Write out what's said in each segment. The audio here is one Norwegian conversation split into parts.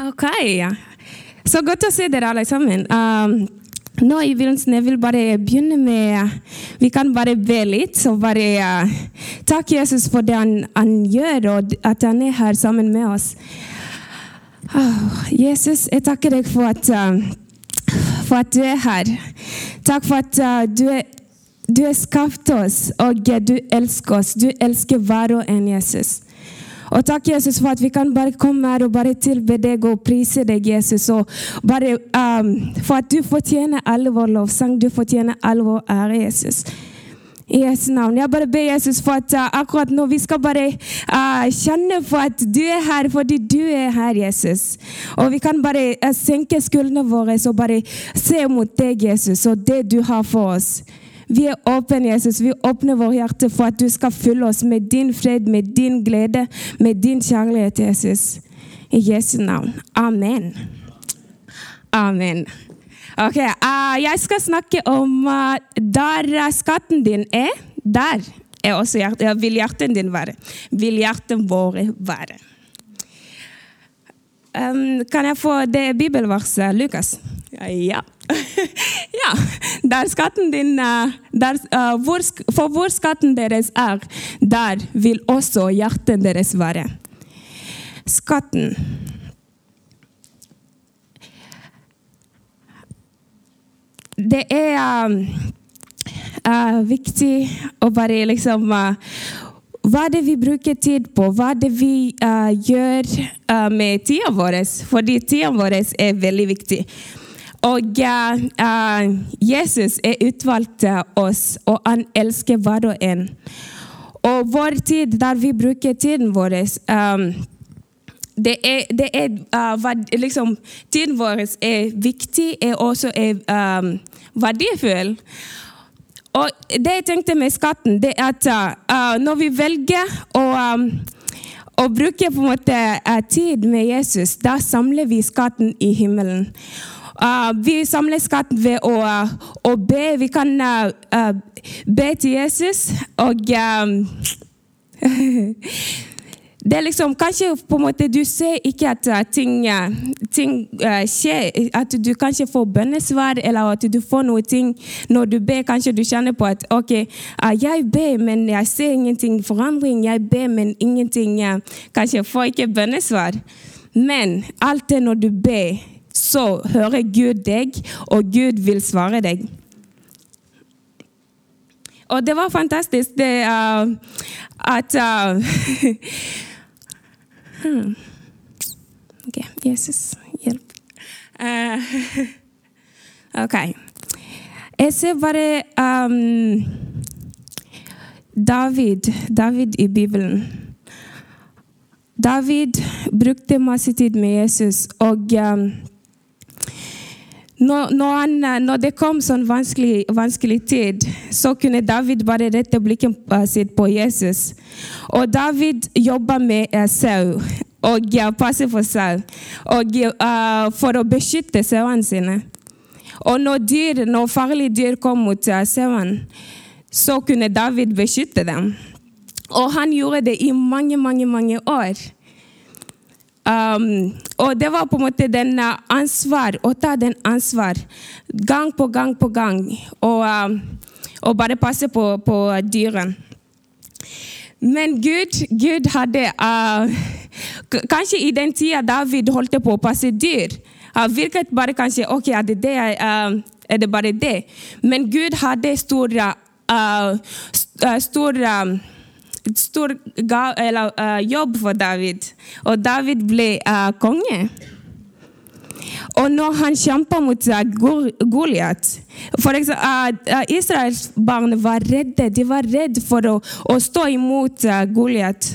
Ok. Så godt å se dere alle sammen. Um, nå i begynnelsen jeg vil bare begynne med Vi kan bare be litt. Så bare uh, Takk, Jesus, for det han, han, gjør, og at han er her sammen med oss. Oh, Jesus, jeg takker deg for at, uh, for at du er her. Takk for at uh, du er du har skapt oss, og du elsker oss. Du elsker hver og en, Jesus. Og takk, Jesus, for at vi kan bare komme her og bare tilbe deg og prise deg, Jesus. Og bare um, For at du fortjener alle vår lovsang. Du fortjener all vår ære, Jesus. I Jesu navn. Jeg bare ber Jesus for at uh, akkurat nå vi skal bare uh, kjenne for at du er her fordi du er her, Jesus. Og vi kan bare uh, senke skuldrene våre og bare se mot deg, Jesus, og det du har for oss. Vi er åpne, Jesus. Vi åpner vårt hjerte for at du skal fylle oss med din fred, med din glede, med din kjærlighet, Jesus. I Jesu navn. Amen. Amen. Ok, uh, Jeg skal snakke om uh, der skatten din er. Der er også hjertet, ja, vil hjertet din være. Vil hjertet våre være. Um, kan jeg få det bibelverset, Lukas? Ja. ja. Der skatten din eh, der, uh, hvor, For hvor skatten deres er, der vil også hjertet deres være. Skatten Det er uh, uh, viktig å bare liksom hva er det vi bruker tid på? Hva er det vi uh, gjør uh, med tida vår? Fordi tida vår er veldig viktig. Og uh, Jesus er utvalgt oss, og han elsker hver og en. Og vår tid, der vi bruker tiden vår um, det er, det er uh, liksom, Tiden vår er viktig, er også er, um, verdifull. Og det jeg tenkte med skatten, det er at uh, når vi velger å, um, å bruke måte uh, tid med Jesus, da samler vi skatten i himmelen. Uh, vi samler skatt ved å, uh, å, be. Vi kan uh, be til Jesus og um, Det er liksom Kanskje på en måte du ser ikke at ting, ting skjer. At du kanskje får bønnesvar, eller at du får noe ting når du ber. Kanskje du kjenner på at ok, jeg ber, men jeg ser ingenting forandring. Jeg ber, men ingenting Kanskje får ikke bønnesvar. Men alt det når du ber så hører Gud deg, og Gud vil svare deg. Og det var fantastisk det, uh, at uh, hmm. Ok, Jesus, hjelp. Uh, ok. Jeg ser bare um, David, David i Bibelen. David brukte masse tid med Jesus, og um, når, han, når, det kom sånn vanskelig, vanskelig, tid, så kunne David bare rette blikket sitt på Jesus. Og David jobba med uh, sau og passe på sau og, uh, for å beskytte sauene sine. Og når, dyr, når farlige dyr kom mot uh, så kunne David beskytte dem. Og han gjorde det i mange, mange, mange år. Um, og det var på en måte den ansvar, å ta den ansvar gang på gang på gang. Og, um, og bare passe på, på dyrene. Men Gud, Gud hadde uh, Kanskje i den tida David holdt på å passe dyr, uh, virket bare kanskje ok, er det, det, uh, er det bare det? Men Gud hadde stor, uh, stor um, ga, eller, uh, jobb for David, og David ble uh, konge. Og når han kjempa mot uh, Goliat uh, Israels barn var redde. De var redde for å, å stå imot uh, Goliat.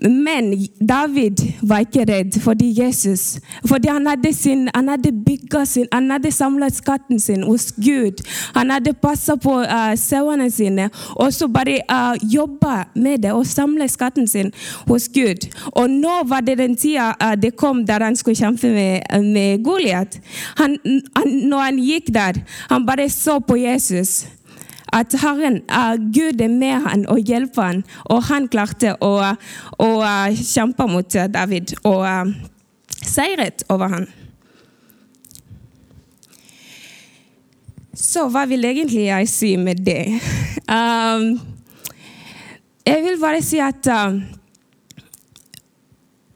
Men David var ikke redd fordi Jesus Fordi han hadde, sin, han hadde bygga sin Han hadde samlet skatten sin hos Gud. Han hadde passa på uh, sauene sine og så bare uh, jobba med det og samlet skatten sin hos Gud. Og nå var det den tida uh, det kom der han skulle kjempe med, med Goliat. når han gikk der, han bare så på Jesus at Herren, uh, Gud er med han og hjelper han, og han klarte å, å uh, kjempe mot David og uh, seiret over han. Så hva vil egentlig jeg si med det? Um, jeg vil bare si at Uh,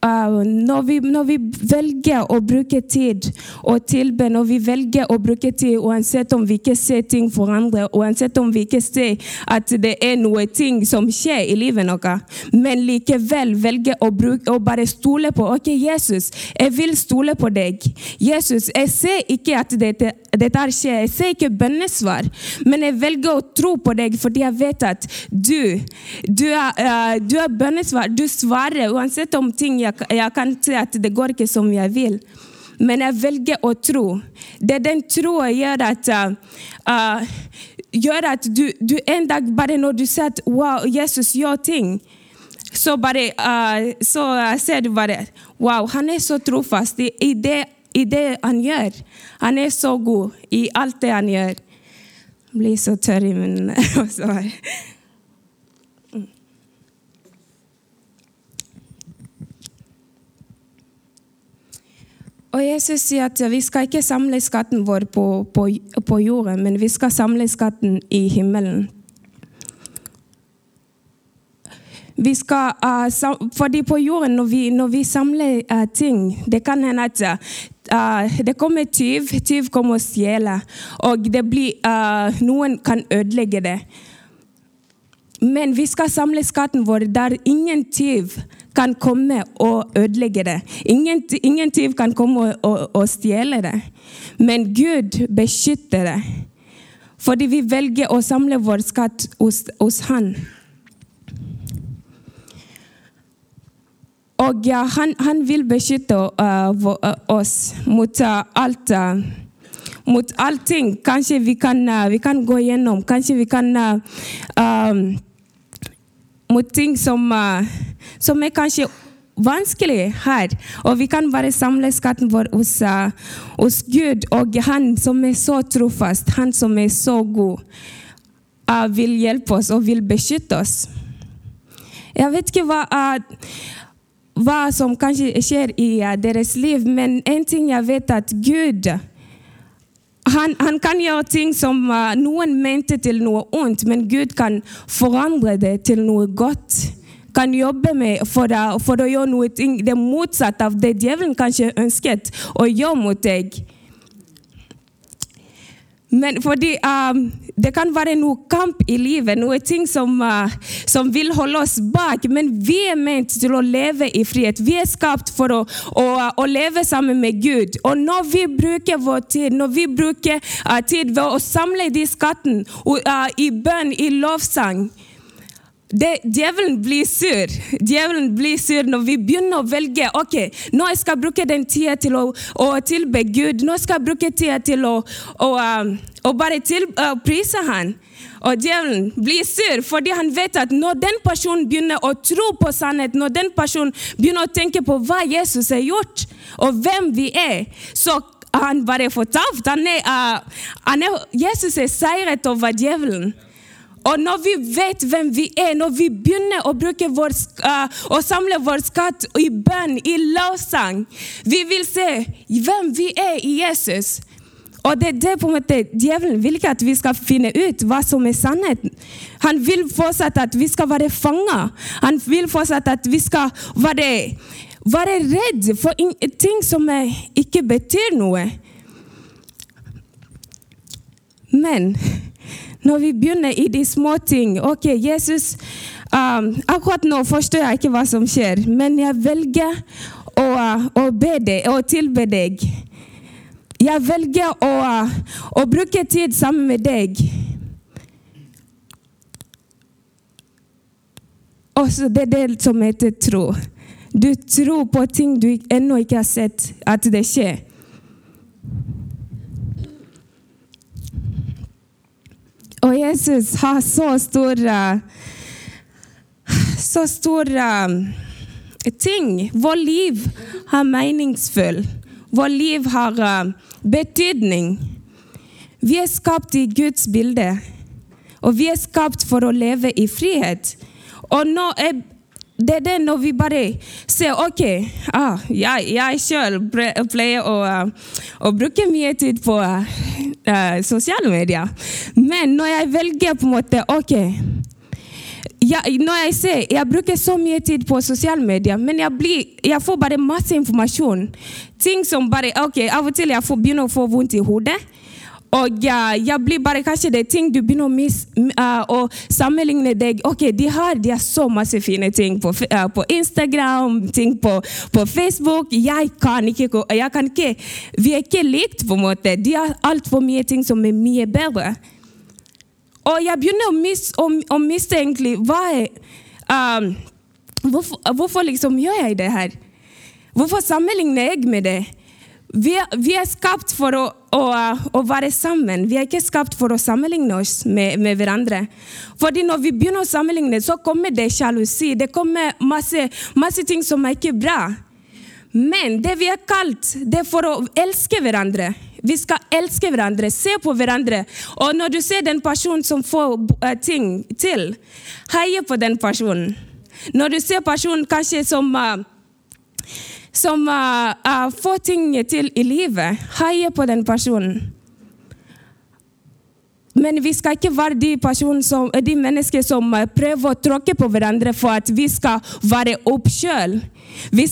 når, vi, når, vi, velger å bruke tid og tilbe, når vi velger å bruke tid uansett om vi ikke ser ting forandre, uansett om vi ikke ser at det er noe ting som skjer i livet noe, men likevel velger å, bruke, å bare stole på Ok, Jesus, jeg vil stole på deg. Jesus, jeg ser ikke at dette, dette skjer, jeg ser ikke bønnesvar, men jeg velger å tro på deg fordi jeg vet at du, du er, uh, du er bønnesvar. Du svarer uansett om ting jeg jeg, kan si at det går ikke som jeg vil. Men jeg velger å tro. Det den troa gjør at uh, gjør at du, du, en dag bare når du ser at wow, Jesus gjør ting, så bare uh, så ser du bare Wow, han er så trofast i, i, det, i det han gjør. Han er så god i alt det han gjør. Jeg blir så tørr i munnen. Og Jesus sier at vi skal ikke samle skatten vår på, på, på jorden, men vi skal samle skatten i himmelen. Skal, uh, fordi på jorden, når vi, når vi samler uh, ting Det kan hende at uh, det kommer tyv. Tyv kommer og stjeler. Og blir, noen kan ødelegge det. Men vi skal samle skatten vår der ingen tyv kan komme og ødelegge det. Ingen, ingen tyv kan komme og, og, og stjele det. Men Gud beskytter det. Fordi vi velger å samle vår skatt hos, hos Han. Og ja, han, han, vil beskytte uh, oss mot uh, alt. Uh, mot allting. Kanskje vi kan, vi kan, gå gjennom. Kanskje vi kan um, Mot ting som som er kanskje vanskelig her. Og vi kan bare samle skatten vår hos, uh, hos Gud. Og Han som er så trofast, Han som er så god, uh, vil hjelpe oss og vil beskytte oss. Jeg vet ikke hva, hva som kanskje skjer i deres liv, men en ting jeg vet, at Gud han, han, kan gjøre ting som uh, noen mente til noe ondt, men Gud kan forandre det til noe godt kan jobbe med for, for å gjøre noe det motsatte av det djevelen kanskje ønsket å gjøre mot deg. Men fordi um, det kan være noe kamp i livet, noe ting som, uh, som, vil holde oss bak. Men vi er ment til å leve i frihet. Vi er skapt for å, å, å leve sammen med Gud. Og når vi bruker vår tid, når vi bruker uh, tid ved å samle de skattene uh, i bønn, i lovsang det, djevelen blir sur. Djevelen blir sur når vi begynner å velge ok, nå skal jeg bruke den tida til å, å, tilbe Gud. Nå skal jeg bruke tida til å, å, um, å bare til, uh, prise Han. Og djevelen blir sur fordi han vet at når den personen begynner å tro på sannhet, når den personen begynner å tenke på hva Jesus har gjort, og hvem vi er, så han bare fortapt. Han er, uh, han er, Jesus er seiret over djevelen. Og når vi vet hvem vi er, når vi begynner å vår, uh, å samle vår skatt i bønn, i lovsang Vi vil se hvem vi er i Jesus. Og det er det på en måte, Djevelen vil ikke at vi skal finne ut hva som er sannheten. Han vil fortsatt at vi skal være fanga. Han vil fortsatt at vi skal være, være redd for ting som ikke betyr noe. Men når vi begynner i de små ting Ok, Jesus um, Akkurat nå forstår jeg ikke hva som skjer, men jeg velger å, uh, å be deg og tilbe deg. Jeg velger å, uh, å bruke tid sammen med deg. Også det er det som heter tro. Du tror på ting du ennå ikke har sett at det skjer. Og Jesus har så store Så stor ting. Vår liv har meningsfull. Vår liv har uh, betydning. Vi er skapt i Guds bilde, og vi er skapt for å leve i frihet. Og nå er det er det når vi bare ser OK, ah, jeg, jeg sjøl pleier å, å, bruke mye tid på uh, sosiale medier. Men når jeg velger på en måte OK ja, når jeg ser, jeg bruker så mye tid på sosiale medier, men jeg, blir, jeg får bare masse informasjon. Ting som bare ok, Av og til jeg får begynner å få vondt i hodet. Og uh, jeg blir bare kanskje det ting du begynner å, mis, uh, sammenligne deg Ok, de har, de har så masse fine ting på, uh, på Instagram, ting på, på, Facebook. Jeg kan ikke, jeg kan ikke Vi er ikke likt, på en måte. De har altfor mye ting som er mye bedre. Og jeg begynner å, mis, å, å miste egentlig hva er um, hvorfor, hvorfor liksom gjør jeg det her? Hvorfor sammenligner jeg med det? Vi er, vi er skapt for å, å, å, være sammen. Vi er ikke skapt for å sammenligne oss med, med, hverandre. Fordi når vi begynner å sammenligne, så kommer det sjalusi. Det kommer masse, masse ting som er ikke bra. Men det vi er kalt, det er for å elske hverandre. Vi skal elske hverandre, se på hverandre. Og når du ser den personen som får uh, ting til, heie på den personen. Når du ser personen kanskje som uh, som uh, uh, får ting til i livet, heier på den personen. Men vi skal ikke være de, som, de mennesker som prøver å tråkke på hverandre for at vi skal være opp sjøl. Vi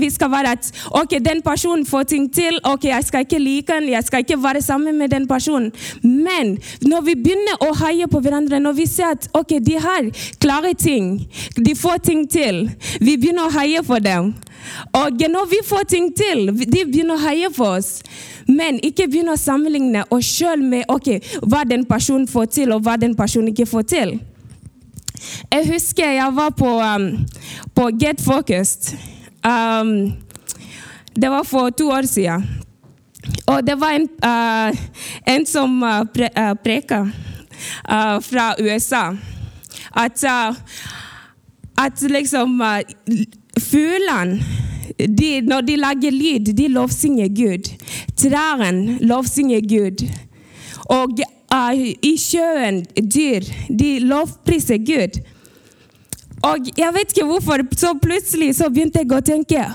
vi skal være at ok, den personen får ting til. ok, Jeg skal ikke like den, jeg skal ikke være sammen med den personen. Men når vi begynner å heie på hverandre, når vi ser at ok, de har klare ting, de får ting til, vi begynner å heie på dem. Og når vi får ting til, de begynner å heie på oss. Men ikke begynn å sammenligne oss sjøl med okay, hva den personen får til, og hva den personen ikke får til. Jeg husker jeg var på, um, på Get Focused. Um, det var for to år siden. Og det var en, uh, en som uh, pre, uh, preka uh, fra USA. At, uh, at liksom uh, Fuglene når de lager lyd, de lovsynger Gud. Trærne lovsynger Gud. Og uh, i sjøen, dyr, de lovpriser Gud. Og jeg vet ikke hvorfor, så plutselig så begynte jeg å tenke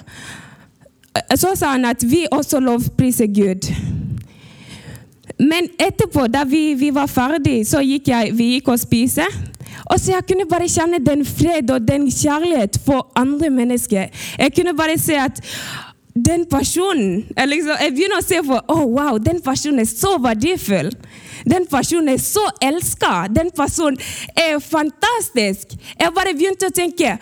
Så sa han at vi også lovpriser Gud. Men etterpå, da vi, vi var ferdige, så gikk jeg, vi gikk og spiste. Og så Jeg kunne bare kjenne den fred og den kjærlighet for andre mennesker. Jeg kunne bare se at den personen Jeg, liksom, jeg begynner å se på oh, wow, den personen er så verdifull. Den personen er så elska. Den personen er fantastisk. Jeg bare begynte å tenke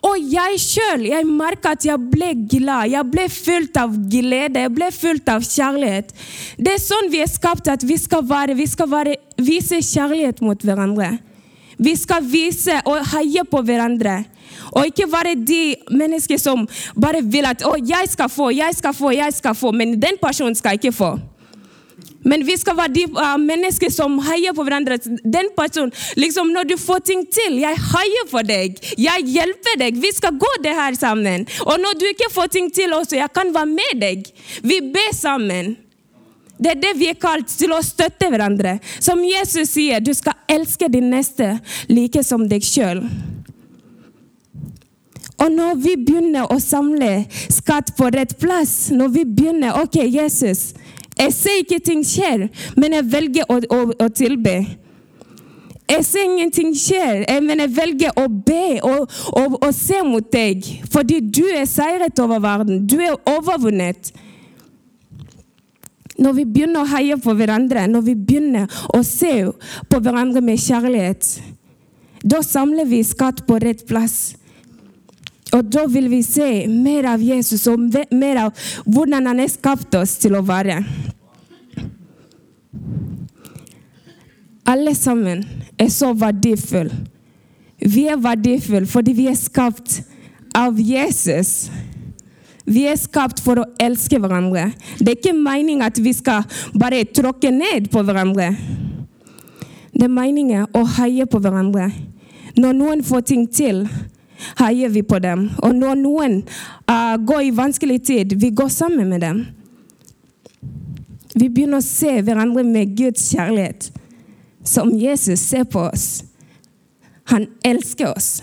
og jeg sjøl merka at jeg ble glad. Jeg ble fylt av glede, jeg ble fylt av kjærlighet. Det er sånn vi er skapt, at vi skal, være, vi skal være, vise kjærlighet mot hverandre. Vi skal vise og heie på hverandre. Og ikke være de mennesker som bare vil at å, 'jeg skal få, jeg skal få, jeg skal få', men den personen skal ikke få. Men vi skal være de uh, mennesker som heier på hverandre. Den personen, liksom Når du får ting til 'Jeg heier på deg. Jeg hjelper deg. Vi skal gå det her sammen.' Og når du ikke får ting til også, jeg kan være med deg. Vi ber sammen. Det er det vi er kalt til å støtte hverandre. Som Jesus sier, du skal elske din neste like som deg sjøl. Og når vi begynner å samle skatt på rett plass, når vi begynner Ok, Jesus, jeg ser ikke ting skjer, men jeg velger å, å, å tilbe. Jeg ser ingenting skjer, men jeg velger å be og, og, og se mot deg. Fordi du er seiret over verden. Du er overvunnet. Når vi begynner å heie på hverandre, når vi begynner å se på hverandre med kjærlighet, da samler vi skatt på rett plass. Og da vil vi se mer av Jesus og mer av hvordan han har skapt oss til å være. Alle sammen er så verdifulle. Vi er verdifulle fordi vi er skapt av Jesus. Vi er skapt for å elske hverandre. Det er ikke meningen at vi skal bare tråkke ned på hverandre. Det er meningen å heie på hverandre. Når noen får ting til, heier vi på dem. Og når noen uh, går i vanskelig tid, vi går sammen med dem. Vi begynner å se hverandre med Guds kjærlighet, som Jesus ser på oss. Han elsker oss.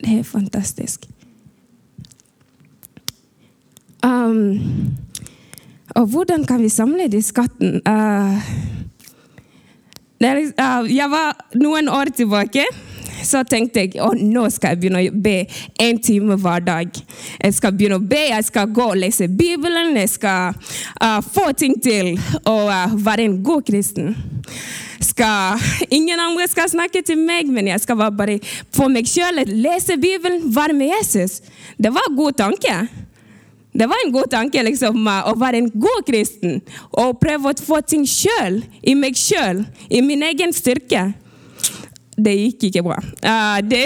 Det er fantastisk. Um, og hvordan kan vi samle de skatten? Uh, uh, jeg var noen år tilbake så tenkte jeg å, nå skal jeg begynne å be én time hver dag. Jeg skal begynne å be, jeg skal gå og lese Bibelen, jeg skal uh, få ting til og uh, være en god kristen. Skal, ingen andre skal snakke til meg, men jeg skal bare få meg sjøl lese Bibelen, være med Jesus. Det var en god tanke. Det var en god tanke liksom, å være en god kristen og prøve å få ting sjøl, i meg sjøl, i min egen styrke det gikk ikke bra. Uh, det,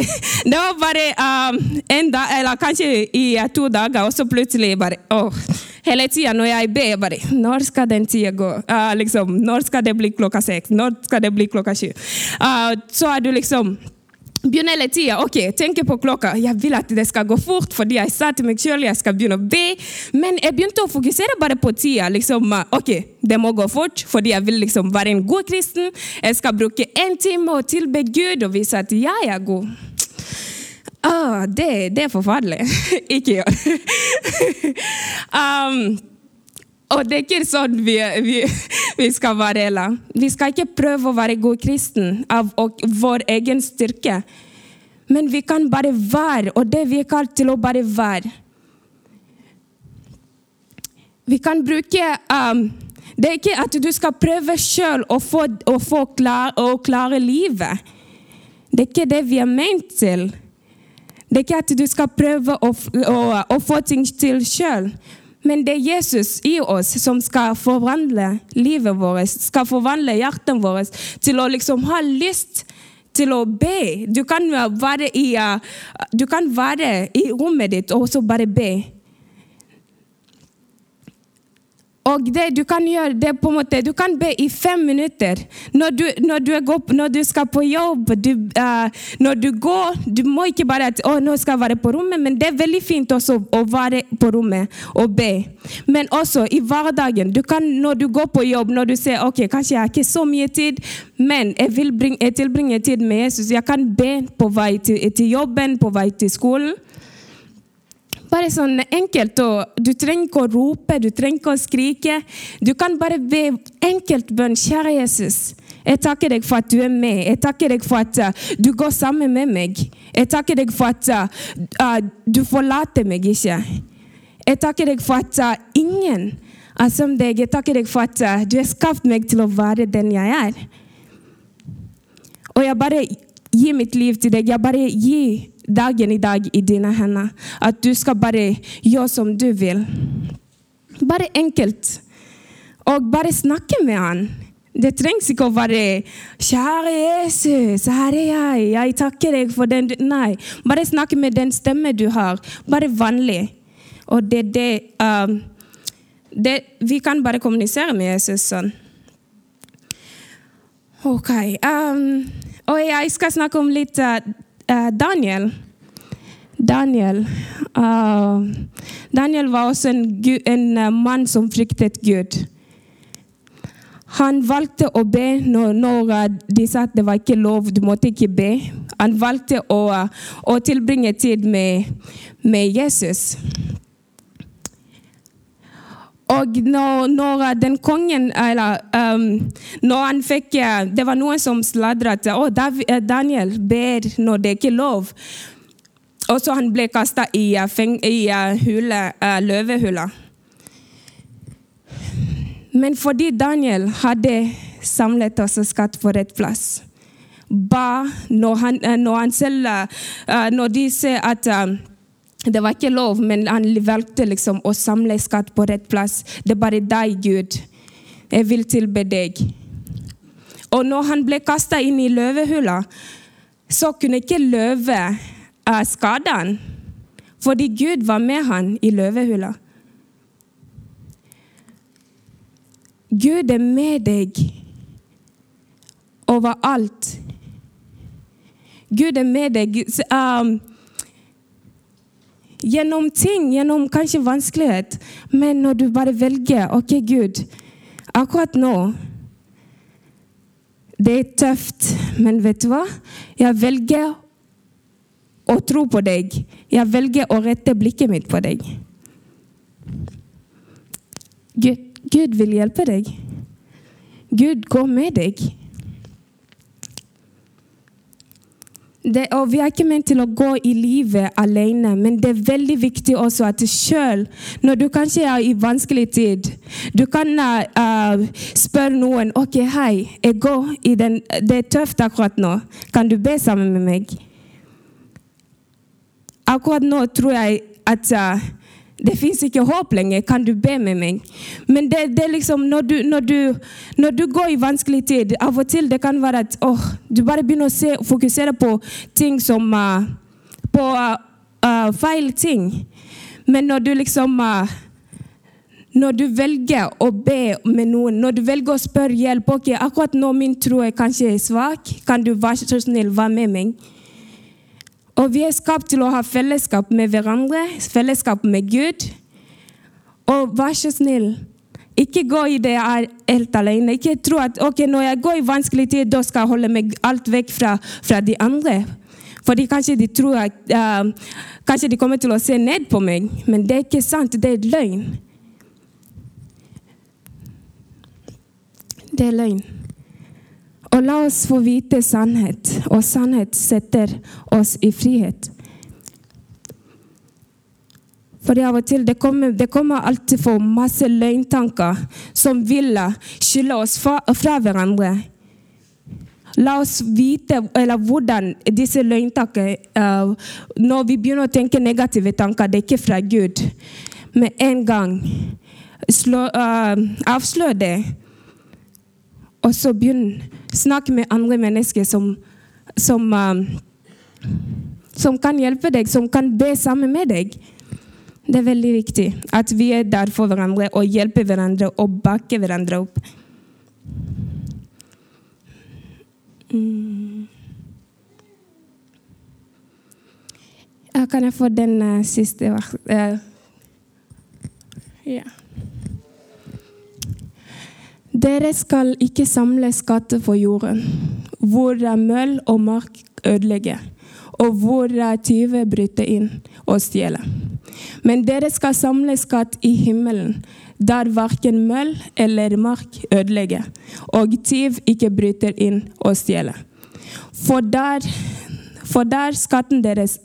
det, var bare uh, en dag, eller kanskje i uh, to dager, og så plutselig bare oh, Hele tida når jeg ber, bare Når skal den tida gå? Uh, liksom, når skal det bli klokka seks? Når skal det bli klokka sju? så er du liksom begynner hele tida. Ok, tenker på klokka. Jeg vil at det skal gå fort, fordi jeg sa til meg sjøl jeg skal begynne å be. Men jeg begynte å fokusere bare på tida. Liksom, ok, det må gå fort, fordi jeg vil liksom være en god kristen. Jeg skal bruke én time og tilbe Gud og vise at jeg er god. Ah, det, det er forferdelig. Ikke gjør um, og det er ikke sånn vi, vi, vi, skal være. Eller. Vi skal ikke prøve å være god kristen av vår egen styrke. Men vi kan bare være, og det vi er kalt til å bare være. Vi kan bruke um, Det er ikke at du skal prøve sjøl å, få, å, få klar, å klare livet. Det er ikke det vi er ment til. Det er ikke at du skal prøve å, å, å få ting til sjøl. Men det er Jesus i oss som skal forvandle livet vårt, skal forvandle hjertet vårt til å liksom ha lyst til å be. Du kan være i, du kan være i rommet ditt og så bare be. Og det du kan gjøre, det på en måte, du kan be i fem minutter. Når du, når du, går, når du skal på jobb, du, uh, når du går Du må ikke bare at å, nå skal jeg være på rommet, men det er veldig fint også å være på rommet og be. Men også i hverdagen. Du kan, når du går på jobb, når du ser ok, kanskje jeg har ikke så mye tid, men jeg vil bringe, jeg tilbringe tid med Jesus. Jeg kan be på vei til, til jobben, på vei til skolen. Bare sånn enkelt. og Du trenger ikke å rope, du trenger ikke å skrike. Du kan bare be enkelt bønn. Kjære Jesus, jeg takker deg for at du er med. Jeg takker deg for at uh, du går sammen med meg. Jeg takker deg for at uh, du forlater meg ikke. Jeg takker deg for at uh, ingen er som deg. Jeg takker deg for at du har skapt meg til å være den jeg er. Og jeg bare gir mitt liv til deg. Jeg bare gir dagen i dag i dine hender. At du skal bare gjøre som du vil. Bare enkelt. Og bare snakke med han. Det trengs ikke å være 'Kjære Jesus, her er jeg. Jeg takker deg for den Nei. Bare snakke med den stemme du har. Bare vanlig. Og det er det, um, det Vi kan bare kommunisere med Jesus sånn. Ok. Um, og jeg skal snakke om litt uh, uh, Daniel. Daniel. Uh, Daniel var også en, en uh, mann som fryktet Gud. Han valgte å be når, når uh, de sa at det var ikke lov, du måtte ikke be. Han valgte å, å tilbringe tid med, med Jesus. Og når, når, den kongen eller, um, Når han fikk Det var noen som sladret. Å, Daniel ber når det ikke er lov. Og så han ble kasta i, eh, i eh, hule, uh, løvehula. Men fordi Daniel hadde samlet også skatt på rett plass ba når, han, når, han selv, uh, når de ser at uh, det var ikke lov, men han valgte liksom å samle skatt på rett plass. Det er bare deg, Gud. Jeg vil tilbe deg. Og når han ble kasta inn i løvehula, så kunne ikke løve uh, skade han, fordi Gud var med han i løvehula. Gud er med deg overalt. Gud er med deg um, gjennom ting, gjennom kanskje vanskelighet. Men når du bare velger OK, Gud, akkurat nå Det er tøft, men vet du hva? Jeg velger å tro på deg. Jeg velger å rette blikket mitt på deg. Gud, Gud vil hjelpe deg. Gud går med deg. Det, og Vi er ikke ment til å gå i livet alene, men det er veldig viktig også at selv når du kanskje er i vanskelig tid Du kan uh, spørre noen ok, hei, jeg går i den, det er tøft akkurat nå. Kan du be sammen med meg? Akkurat nå tror jeg at uh, det fins ikke håp lenger. Kan du be med meg? Men det, er liksom når du, når, du, når du, går i vanskelig tid Av og til det kan være at oh, du bare begynner å se, fokusere på ting som uh, På uh, feil ting. Men når du liksom uh, når du velger å be med noen, når du velger å spørre hjelp ok, Akkurat nå min tro er kanskje svak, kan du være så snill være med meg? Og vi er skapt til å ha fellesskap med hverandre, fellesskap med Gud. Og vær så snill, ikke gå i det helt alene. Ikke tro at ok, når jeg går i vanskelig tid, da skal jeg holde meg alt vekk fra, fra de andre. Fordi kanskje de tror at uh, Kanskje de kommer til å se ned på meg, men det er ikke sant. Det er løgn. Det er løgn. Og la oss få vite sannhet, og sannhet setter oss i frihet. For av og til det kommer, det kommer alltid for masse løgntanker som vil skylde oss fra, fra, hverandre. La oss vite hvordan disse løgntankene uh, Når vi begynner å tenke negative tanker, det er ikke fra Gud. Med en gang uh, avslør det og så begynn snakke med andre mennesker som, som, uh, som kan hjelpe deg, som kan be sammen med deg. Det er veldig viktig at vi er der for hverandre og hjelper hverandre og bakker hverandre opp. Mm. Kan jeg få den uh, siste? Uh, ja. Dere skal ikke samle skatter for jorden, hvor møll og mark ødelegger, og hvor tyver bryter inn og stjeler. Men dere skal samle skatt i himmelen, der verken møll eller mark ødelegger, og tyv ikke bryter inn og stjeler. For der, for der, deres,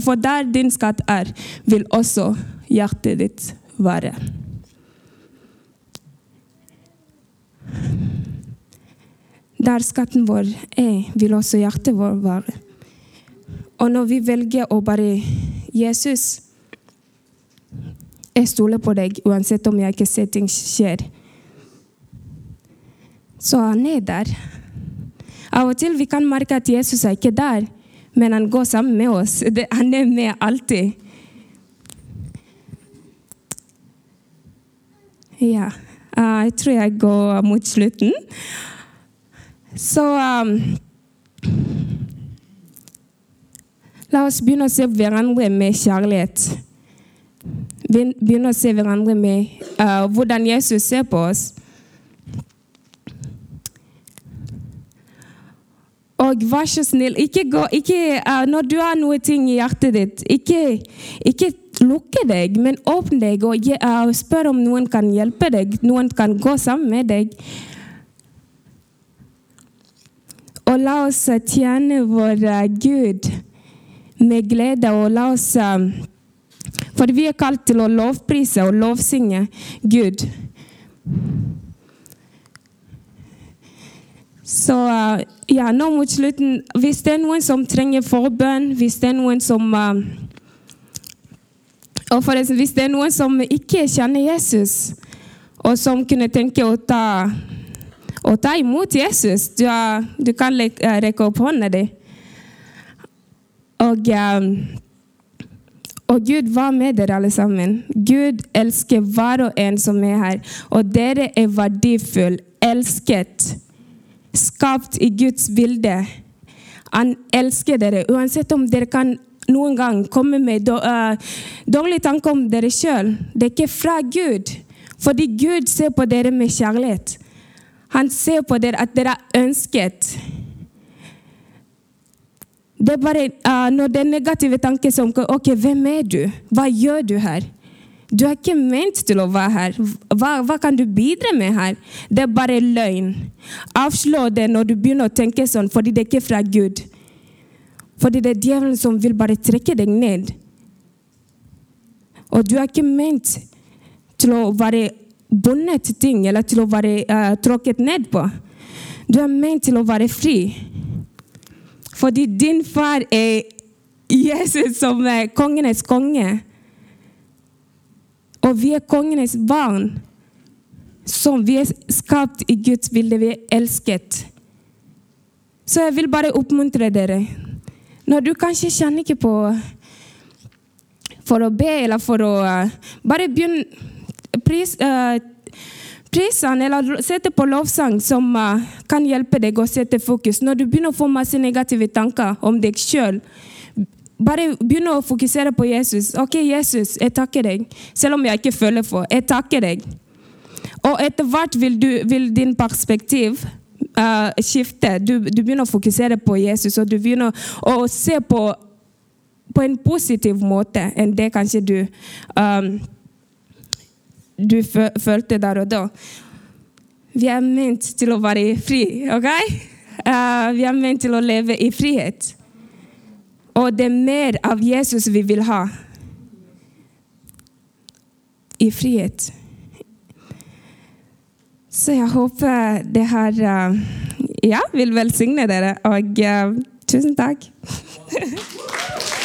for der din skatt er, vil også hjertet ditt være. Der skatten vår er, vil også hjertet vårt være. Og når vi velger å bare Jesus, jeg stoler på deg uansett om jeg ikke ser ting skjer. Så han er der. Av og til vi kan merke at Jesus er ikke der, men han går sammen med oss. Han er med alltid. Ja. Uh, jeg tror jeg går mot slutten. Så um, La oss begynne å se hverandre med kjærlighet. Begynne å se hverandre med uh, hvordan Jesus ser på oss. Og vær så snill, ikke gå ikke, uh, Når du har noe ting i hjertet ditt, ikke, ikke lukke deg, men åpne deg og uh, spør om noen kan hjelpe deg, noen kan gå sammen med deg. Og la oss tjene vår uh, Gud med glede, og la oss uh, For vi er kalt til å lovprise og lovsynge Gud. Så ja, nå mot slutten Hvis det er noen som trenger forbønn, hvis det er noen som og forresten, hvis det er noen som ikke kjenner Jesus, og som kunne tenke å ta, å ta imot Jesus, du, har, du kan eh, rekke opp hånda di. Og, um, og Gud var med dere alle sammen. Gud elsker hver og en som er her. Og dere er verdifull, elsket, skapt i Guds bilde. Han elsker dere uansett om dere kan noen gang kommer med uh, dårlige tanker om dere sjøl. Det er ikke fra Gud. Fordi Gud ser på dere med kjærlighet. Han ser på dere at dere er ønsket. Det er bare uh, når det er negative tanker som OK, hvem er du? Hva gjør du her? Du er ikke ment til å være her. Hva, hva, kan du bidra med her? Det er bare løgn. Avslå det når du begynner å tenke sånn, fordi det er ikke fra Gud. Fordi det er djevelen som vil bare trekke deg ned. Og du er ikke ment til å være bundet til ting eller til å være uh, tråkket ned på. Du er ment til å være fri. Fordi din far er Jesus som er kongenes konge. Og vi er kongenes barn. Som vi er skapt i Guds bilde. Vi er elsket. Så jeg vil bare oppmuntre dere. Når du kanskje kjenner ikke på for å be eller for å uh, Bare begynn pris, uh, prisene eller sette på lovsang som uh, kan hjelpe deg å sette fokus. Når du begynner å få masse negative tanker om deg sjøl, bare begynn å fokusere på Jesus. OK, Jesus, jeg takker deg. Selv om jeg ikke føler for. Jeg takker deg. Og etter hvert vil, du, vil din perspektiv uh, skifter. Du, du, begynner å fokusere på Jesus, og du begynner å, å se på, på en positiv måte enn det kanskje du um, du følte der og da. Vi er ment til å være fri, OK? Uh, vi er ment til å leve i frihet. Og det er mer av Jesus vi vil ha. I frihet. Så jeg håper det her uh, ja, vil velsigne dere, og uh, tusen takk.